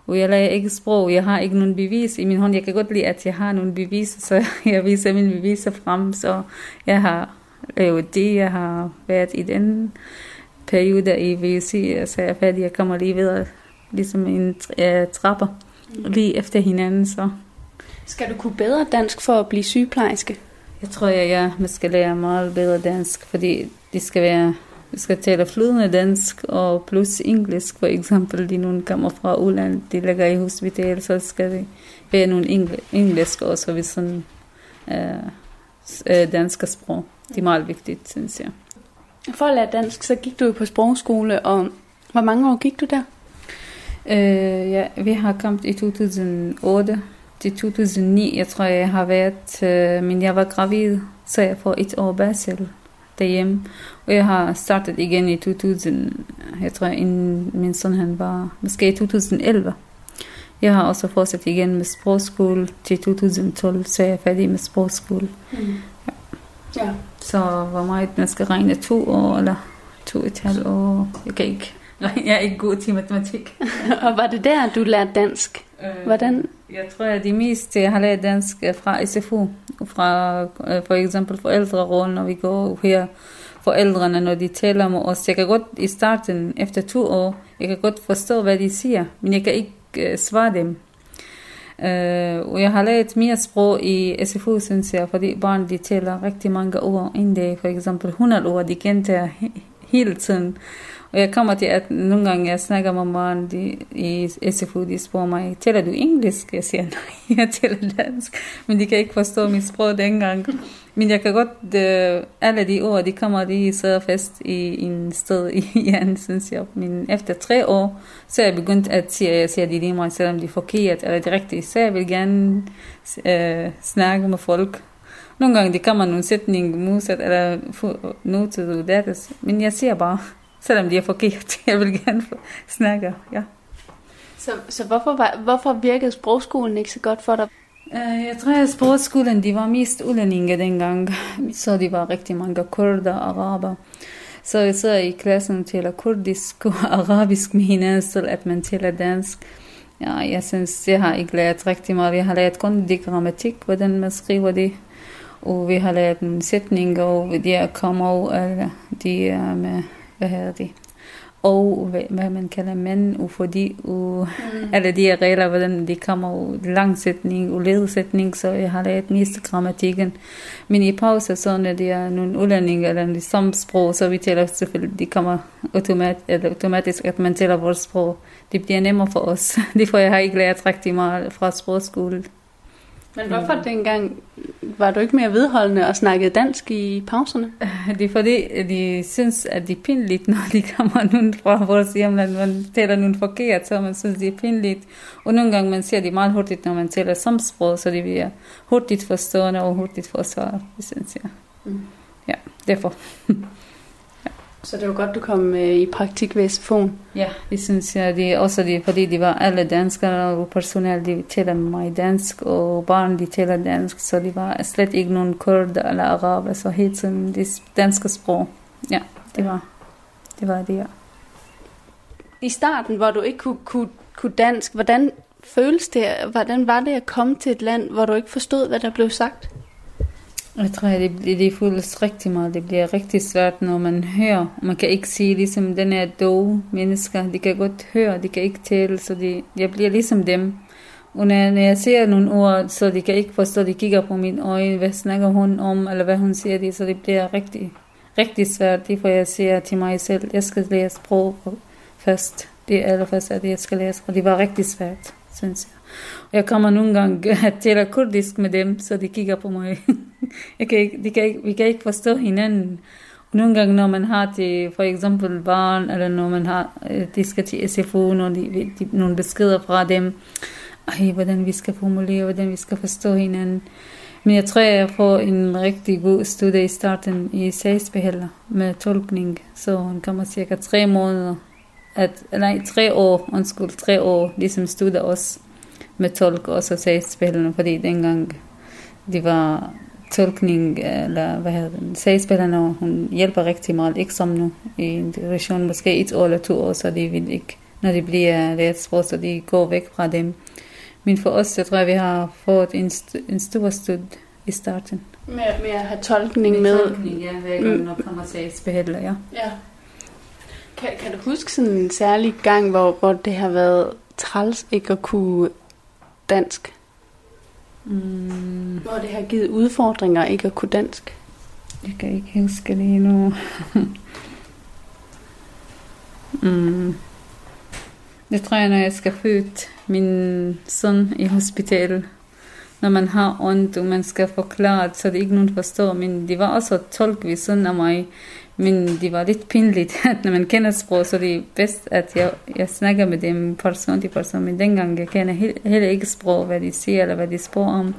Og jeg lærer ikke sprog, jeg har ikke nogen bevis i min hånd. Jeg kan godt lide, at jeg har nogle beviser, så jeg viser mine beviser frem. Så jeg har lavet det, jeg har været i den periode i VUC, så jeg er færdig, jeg kommer lige videre, ligesom en trapper, lige efter hinanden. Så. Skal du kunne bedre dansk for at blive sygeplejerske? Jeg tror, jeg, ja, man skal lære meget bedre dansk, fordi det skal være vi skal tale flydende dansk og plus engelsk, for eksempel, de nogen kommer fra udlandet, de ligger i hospital, så skal det være nogle engelsk også, hvis sådan øh, dansk sprog. Det er meget vigtigt, synes jeg. For at lære dansk, så gik du på sprogskole, og hvor mange år gik du der? Øh, ja, vi har kommet i 2008 til 2009. Jeg tror, jeg har været, øh, men jeg var gravid, så jeg får et år barsel derhjemme. Og jeg har startet igen i 2000, jeg tror, inden min søn han var, måske i 2011. Jeg har også fortsat igen med sprogskole til 2012, så jeg er færdig med sprogskole. Mm. Ja. ja. Så hvor meget man skal regne to år, eller to et halvt år, jeg kan ikke. Jeg er ikke god til matematik. og var det der, du lærte dansk? Øh, Hvordan? Jeg tror, at det meste, jeg har lært dansk fra SFU, fra øh, for eksempel forældrerollen, når vi går her forældrene, når de taler med os. Jeg kan godt i starten, efter to år, jeg kan godt forstå, hvad de siger, men jeg kan ikke uh, svare dem. Uh, og jeg har lært mere sprog i SFU, synes jeg, fordi børn de taler rigtig mange ord, end det for eksempel 100 ord, de gentager hele tiden. Og jeg kommer til, at nogle gange jeg snakker med børn de, i SFU, de spørger mig, taler du engelsk? Jeg siger, nej, jeg taler dansk. Men de kan ikke forstå mit sprog dengang. Men jeg kan godt, uh, alle de ord, de kommer lige så fast i en sted igen, synes jeg. Men efter tre år, så er jeg begyndt at sige, at jeg siger de lige mig, selvom de er forkert eller det rigtige. Så jeg vil gerne uh, snakke med folk. Nogle gange, de kommer nogle sætning modsat, eller noget til det, men jeg siger bare, selvom de er forkert. Jeg vil gerne snakke, ja. Så, så hvorfor, var, hvorfor virkede sprogskolen ikke så godt for dig? Uh, jeg tror, at sprogskolen de var mest udlændinge dengang. Så de var rigtig mange kurder og araber. Så jeg sidder i klassen taler kurdisk og arabisk med hinanden, så at man taler dansk. Ja, jeg synes, jeg har ikke lært rigtig meget. Jeg har lært kun det grammatik, hvordan man skriver det. Og vi har lært en sætning, og de er kommer, eller de er med hvad hedder det, og hvad man kalder mænd, og fordi, og mm. alle de her regler, hvordan de kommer, langsætning og ledsætning, så jeg har lært mest grammatikken. Men i pause, så når det er nogle udlændinge eller de samme sprog, så vi taler selvfølgelig, de kommer automat, eller automatisk, at man taler vores sprog. Det bliver nemmere for os. Derfor jeg har ikke lært rigtig meget fra sprogskole. Men hvorfor dengang var du ikke mere vedholdende og snakkede dansk i pauserne? Det er fordi, de synes, at det er pinligt, når de kommer nogen fra vores hjemland. Man taler nogen forkert, så man synes, det er pinligt. Og nogle gange man ser det meget hurtigt, når man taler samsprog, så det bliver hurtigt forstående og hurtigt forsvaret, det synes jeg. Mm. Ja, derfor. Så det var godt, du kom øh, i praktik ved SFO'en? Ja, det synes jeg. Det, også det, fordi de var alle danskere, og personal, de taler mig dansk, og barn, de taler dansk, så det var slet ikke nogen kurd eller araber, så helt tiden det danske sprog. Ja, det var det, var det ja. I starten, hvor du ikke kunne, kunne, kunne dansk, hvordan føles det, hvordan var det at komme til et land, hvor du ikke forstod, hvad der blev sagt? Jeg tror, det, det, det føles rigtig meget. Det bliver rigtig svært, når man hører. Man kan ikke sige, ligesom den er dog mennesker. De kan godt høre, de kan ikke tale, så de, jeg bliver ligesom dem. Og når, når jeg ser nogle ord, så de kan ikke forstå, de kigger på mine øjne, hvad snakker hun om, eller hvad hun siger, det, så det bliver rigtig, rigtig svært. Det får jeg siger til mig selv, jeg skal lære sprog først. Det er allerførst, at jeg skal lære og det var rigtig svært, synes jeg. Og jeg kommer nogle gange til kurdisk med dem, så de kigger på mig. jeg kan ikke, de kan ikke, vi kan ikke forstå hinanden. Nogle gange, når man har til for eksempel barn, eller når man har, øh, de skal til SFO, når de, de, nogle beskeder fra dem, ej, hvordan vi skal formulere, hvordan vi skal forstå hinanden. Men jeg tror, jeg får en rigtig god studie i starten i sagsbehandler med tolkning, så hun kommer cirka tre måneder, at, nej, tre år, undskyld, tre år, ligesom studier også med tolk og så sagsbehandler, fordi dengang de var tolkning, eller hvad hedder det, sagsbehandler, hun hjælper rigtig meget, ikke som nu i integration, måske et år eller to år, så de vil ikke, når de bliver lært sprog, så de går væk fra dem. Men for os, jeg tror vi har fået en, st- en stor stud i starten. Med, med at have tolkning med? Med tolkning, ja, hver gang, mm. når kommer sagsbehandler, ja. ja. Kan, kan du huske sådan en særlig gang, hvor, hvor det har været træls ikke at kunne dansk? Mm. Hvor det har givet udfordringer ikke at kunne dansk? Jeg kan ikke huske det nu. mm. Det tror jeg, når jeg skal føde min søn i hospitalet. Når man har ondt, og man skal forklare, så det ikke nogen forstår. Men det var også tolk ved sådan af mig. Men det var lidt pinligt, at når man kender sprog, så det er bedst, at jeg, jeg snakker med dem person til person. Men dengang jeg kender heller ikke sprog, hvad de siger, eller hvad de spørger om.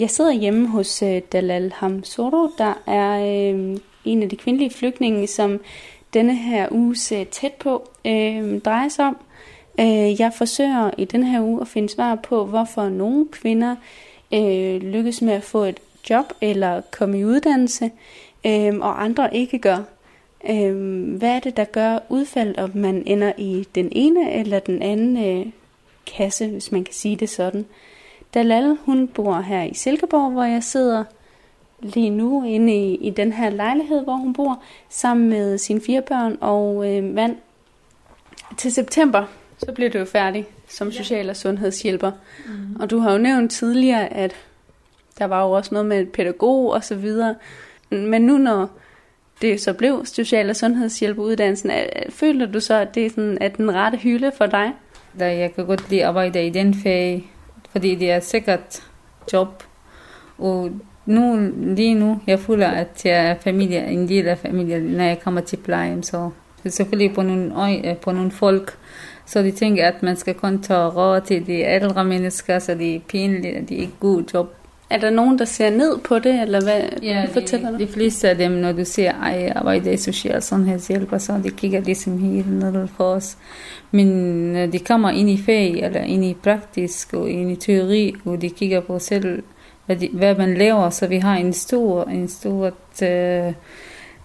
Jeg sidder hjemme hos uh, Dalal Hamsoro, der er øh, en af de kvindelige flygtninge, som denne her uges uh, tæt på øh, drejer sig om. Øh, jeg forsøger i den her uge at finde svar på, hvorfor nogle kvinder øh, lykkes med at få et job eller komme i uddannelse, øh, og andre ikke gør. Øh, hvad er det, der gør udfald, om man ender i den ene eller den anden øh, kasse, hvis man kan sige det sådan? Dalal, hun bor her i Silkeborg, hvor jeg sidder lige nu inde i, i den her lejlighed, hvor hun bor, sammen med sine fire børn og øh, mand. Til september, så bliver du jo færdig som social- og sundhedshjælper. Mm. Og du har jo nævnt tidligere, at der var jo også noget med pædagog og så videre. Men nu når det så blev social- og sundhedshjælperuddannelsen, føler du så, at det er, sådan, at den rette hylde for dig? Da jeg kan godt lide at arbejde i den fag, fordi det er sikkert job. Og nu, lige nu, jeg føler, at jeg er familie, en del af familien, når jeg kommer til plejen. Så selvfølgelig på nogle, øje, på nogle folk, så de tænker, at man skal kun tage råd til de ældre mennesker, så det er pinligt, at de ikke god job. Er der nogen, der ser ned på det, eller hvad ja, fortæller de, du? de fleste af dem, når du siger, ej, jeg arbejder i social sundhedshjælp, så de kigger ligesom helt ned for os. Men de kommer ind i fag, eller ind i praktisk, og ind i teori, og de kigger på selv, hvad, de, hvad man laver, så vi har en stor, en stor uh,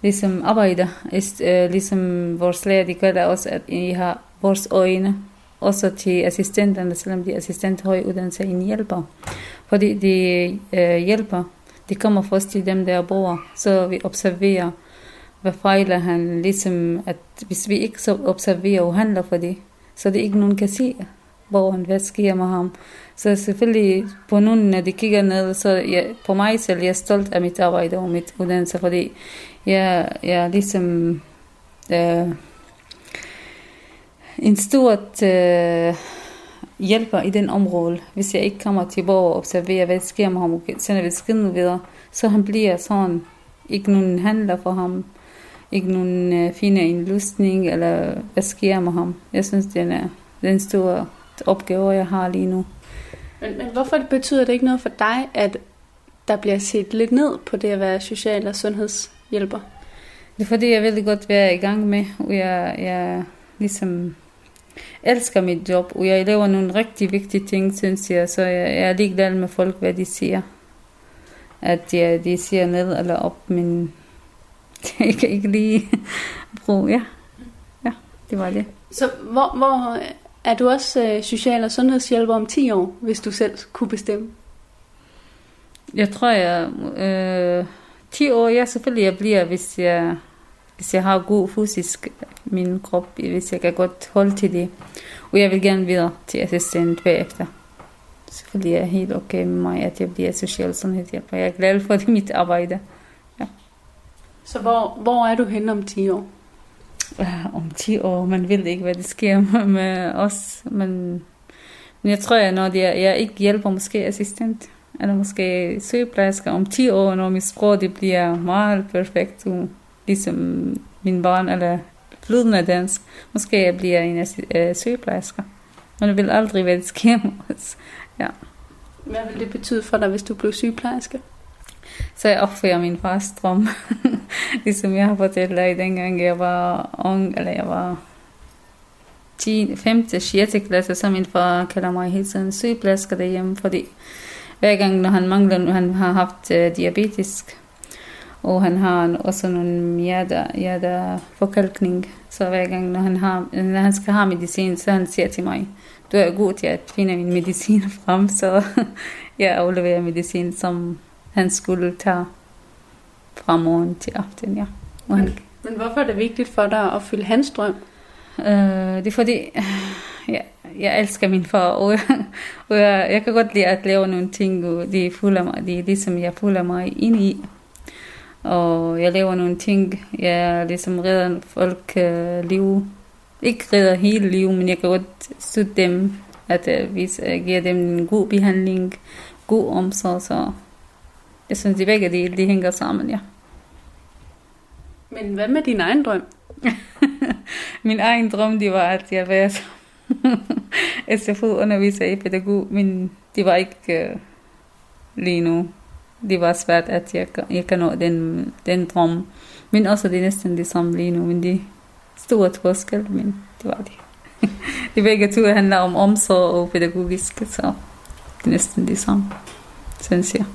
ligesom arbejder, uh, ligesom vores lærer, de kalder også, at I har vores øjne, også til assistenterne, selvom de er assistent høj uddannelse, en hjælper. Fordi de øh, hjælper, de kommer først til dem, der bor, så vi observerer, hvad fejler han, ligesom at hvis vi ikke så observerer og handler for det, så det ikke nogen kan se, borgeren, hvad sker med ham. Så selvfølgelig på nogen, når de kigger ned, så jeg, på mig selv, jeg er stolt af mit arbejde og mit uddannelse, fordi jeg, jeg ligesom øh, en stort øh, hjælper i den område. Hvis jeg ikke kommer til hvor og observerer, hvad der sker med ham, og sender beskeden videre, så han bliver sådan, ikke nogen handler for ham, ikke nogen øh, finder en løsning, eller hvad sker med ham. Jeg synes, det er den store opgave, jeg har lige nu. Men, men hvorfor betyder det ikke noget for dig, at der bliver set lidt ned på det at være social- og sundhedshjælper? Det er fordi, jeg vil godt være i gang med, og jeg, jeg ligesom elsker mit job, og jeg laver nogle rigtig vigtige ting, synes jeg, så jeg, jeg er ligeglad med folk, hvad de siger. At de, de siger ned eller op, men jeg kan ikke lige bruge, ja. Ja, det var det. Så hvor, hvor er du også øh, social- og sundhedshjælper om 10 år, hvis du selv kunne bestemme? Jeg tror, jeg... Øh, 10 år, ja, selvfølgelig jeg bliver, hvis jeg hvis jeg har god fysisk min krop, hvis jeg kan godt holde til det. Og jeg vil gerne videre til assistent bagefter. Selvfølgelig er det helt okay med mig, at jeg bliver social sundhedshjælper. Jeg er glad for det, mit arbejde. Ja. Så hvor, hvor er du henne om 10 år? Uh, om 10 år, man ved ikke, hvad det sker med os. Men, men jeg tror, at når jeg, jeg ikke hjælper måske assistent, eller måske sygeplejersker om 10 år, når mit sprog det bliver meget perfekt, ligesom min barn, eller flydende dansk, måske jeg bliver en uh, sygeplejersker. Man vil aldrig, det sker med os. Ja. Hvad vil det betyde for dig, hvis du blev sygeplejerske? Så jeg opfører min fars drøm. ligesom jeg har fortalt dig, dengang jeg var ung, eller jeg var 10, 5. 6. klasse, så min far kalder mig hele tiden sygeplejerske derhjemme, fordi hver gang, når han mangler, han har haft uh, diabetes, og han har også nogle hjerte, hjerteforkalkning, så hver gang, når han, har, når han skal have medicin, så han siger til mig, du er god til at finde min medicin frem, så jeg afleverer medicin, som han skulle tage fra morgen til aften, ja. Og han, men hvorfor er det vigtigt for dig at opfylde hans drøm? Uh, det er fordi, ja, jeg elsker min far, og, jeg, og jeg, jeg kan godt lide at lave nogle ting, og de føler mig, de er ligesom jeg føler mig ind i. Og jeg laver nogle ting, jeg ligesom redder folk uh, liv. Ikke redder hele liv, men jeg kan godt støtte dem, at hvis jeg giver dem en god behandling, god omsorg, så jeg synes, de begge dele, de hænger sammen, ja. Men hvad med din egen drøm? min egen drøm, det var, at jeg var SFO-underviser i pædagog, men det var ikke uh, lige nu. Det var svært, at jeg, jeg kan nå den, den drøm. Men også det er næsten det samme lige nu, men det er stort forskel, men det var det. det begge to handler om omsorg og pædagogisk, så det er næsten det samme, synes jeg.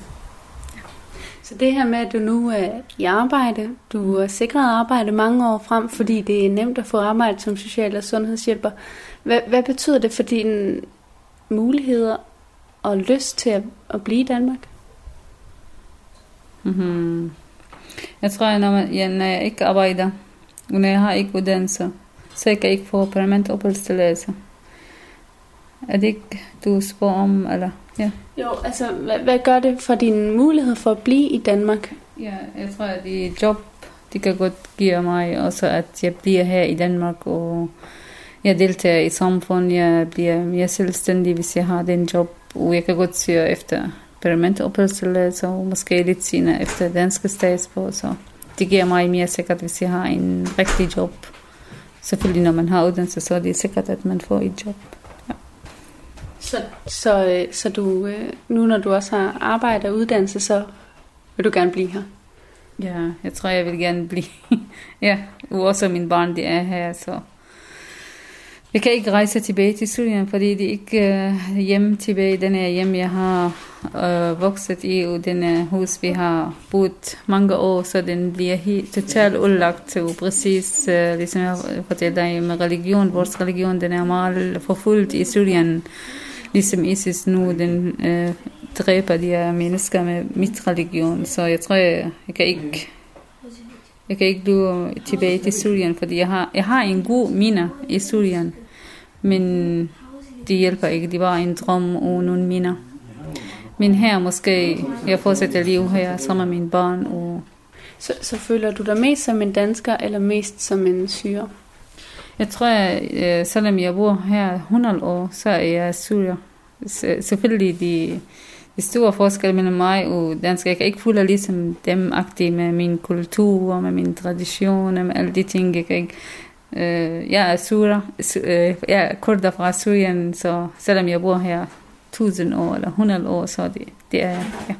Så det her med, at du nu er i arbejde, du har sikret arbejde mange år frem, fordi det er nemt at få arbejde som social- og sundhedshjælper. Hvad, hvad betyder det for dine muligheder og lyst til at, at blive i Danmark? Mm-hmm. Jeg tror, at når, man, ja, når jeg ikke arbejder, og når jeg har ikke uddannelse, så jeg kan ikke få permanent opholdstilladelse. Er det ikke, du spørger om, eller? Ja. Jo, altså, hvad, hvad gør det for din mulighed for at blive i Danmark? Ja, jeg tror, at det job, det kan godt give mig også, at jeg bliver her i Danmark, og jeg deltager i samfundet, jeg bliver mere selvstændig, hvis jeg har den job, og jeg kan godt søge efter permanent opholdstilladelse, og måske lidt senere efter danske statsborger, så det giver mig mere sikkert, hvis jeg har en rigtig job. Selvfølgelig, når man har uddannelse, så er det sikkert, at man får et job. Så, så, øh, så du, øh, nu når du også har arbejde og uddannelse, så vil du gerne blive her? Ja, jeg tror, jeg vil gerne blive. ja, også min barn, det er her, så... Jeg kan ikke rejse tilbage til Syrien, fordi det er ikke øh, hjem tilbage. Den er hjem, jeg har øh, vokset i, og den er hus, vi har boet mange år, så den bliver helt totalt udlagt. Og præcis, øh, ligesom jeg fortalte dig med religion, vores religion, den er meget forfulgt i Syrien ligesom ISIS nu, den øh, dræber de her mennesker med mit religion. Så jeg tror, jeg, jeg kan ikke jeg kan ikke blive tilbage til Syrien, fordi jeg har, jeg har en god mine i Syrien, men det hjælper ikke. Det var en drøm og nogle minder. Men her måske, jeg fortsætter liv her sammen med mine børn. Og så, så føler du dig mest som en dansker, eller mest som en syrer? Jeg tror, at øh, selvom jeg bor her 100 år, så er jeg syrer. Selvfølgelig de, de store forskel mellem mig og dansk. Jeg kan ikke føle ligesom dem med min kultur, med min tradition, med alle de ting. Jeg kan ikke Øh, jeg er sura, øh, jeg er kurder fra Syrien, så selvom jeg bor her 1000 år eller 100 år, så det, det er jeg. ja.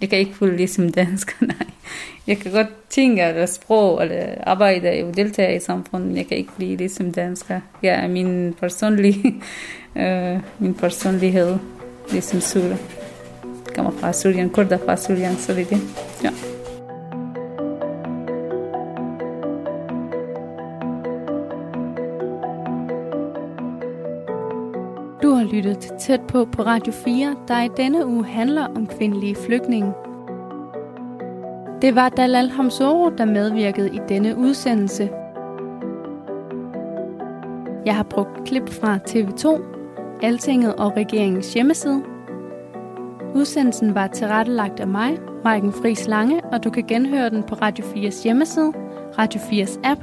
Jeg kan ikke føle ligesom dansk, nej. Jeg kan godt tænke, eller sprog, eller arbejde og deltage i samfundet. Jeg kan ikke blive ligesom dansker. Jeg er min personlige, øh, min personlighed, ligesom Sura. Kommer fra Syrien, kurder fra Syrien, så det er det. Ja. Lyttet til Tæt på på Radio 4, der i denne uge handler om kvindelige flygtninge. Det var Dalal Hamsoro, der medvirkede i denne udsendelse. Jeg har brugt klip fra TV2, Altinget og regeringens hjemmeside. Udsendelsen var tilrettelagt af mig, Maiken Friis Lange, og du kan genhøre den på Radio 4's hjemmeside, Radio 4's app,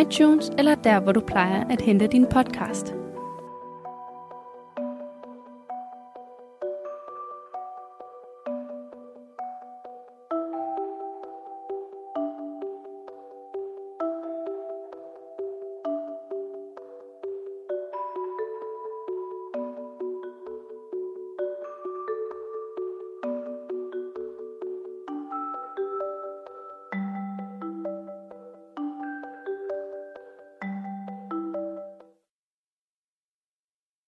iTunes eller der, hvor du plejer at hente din podcast.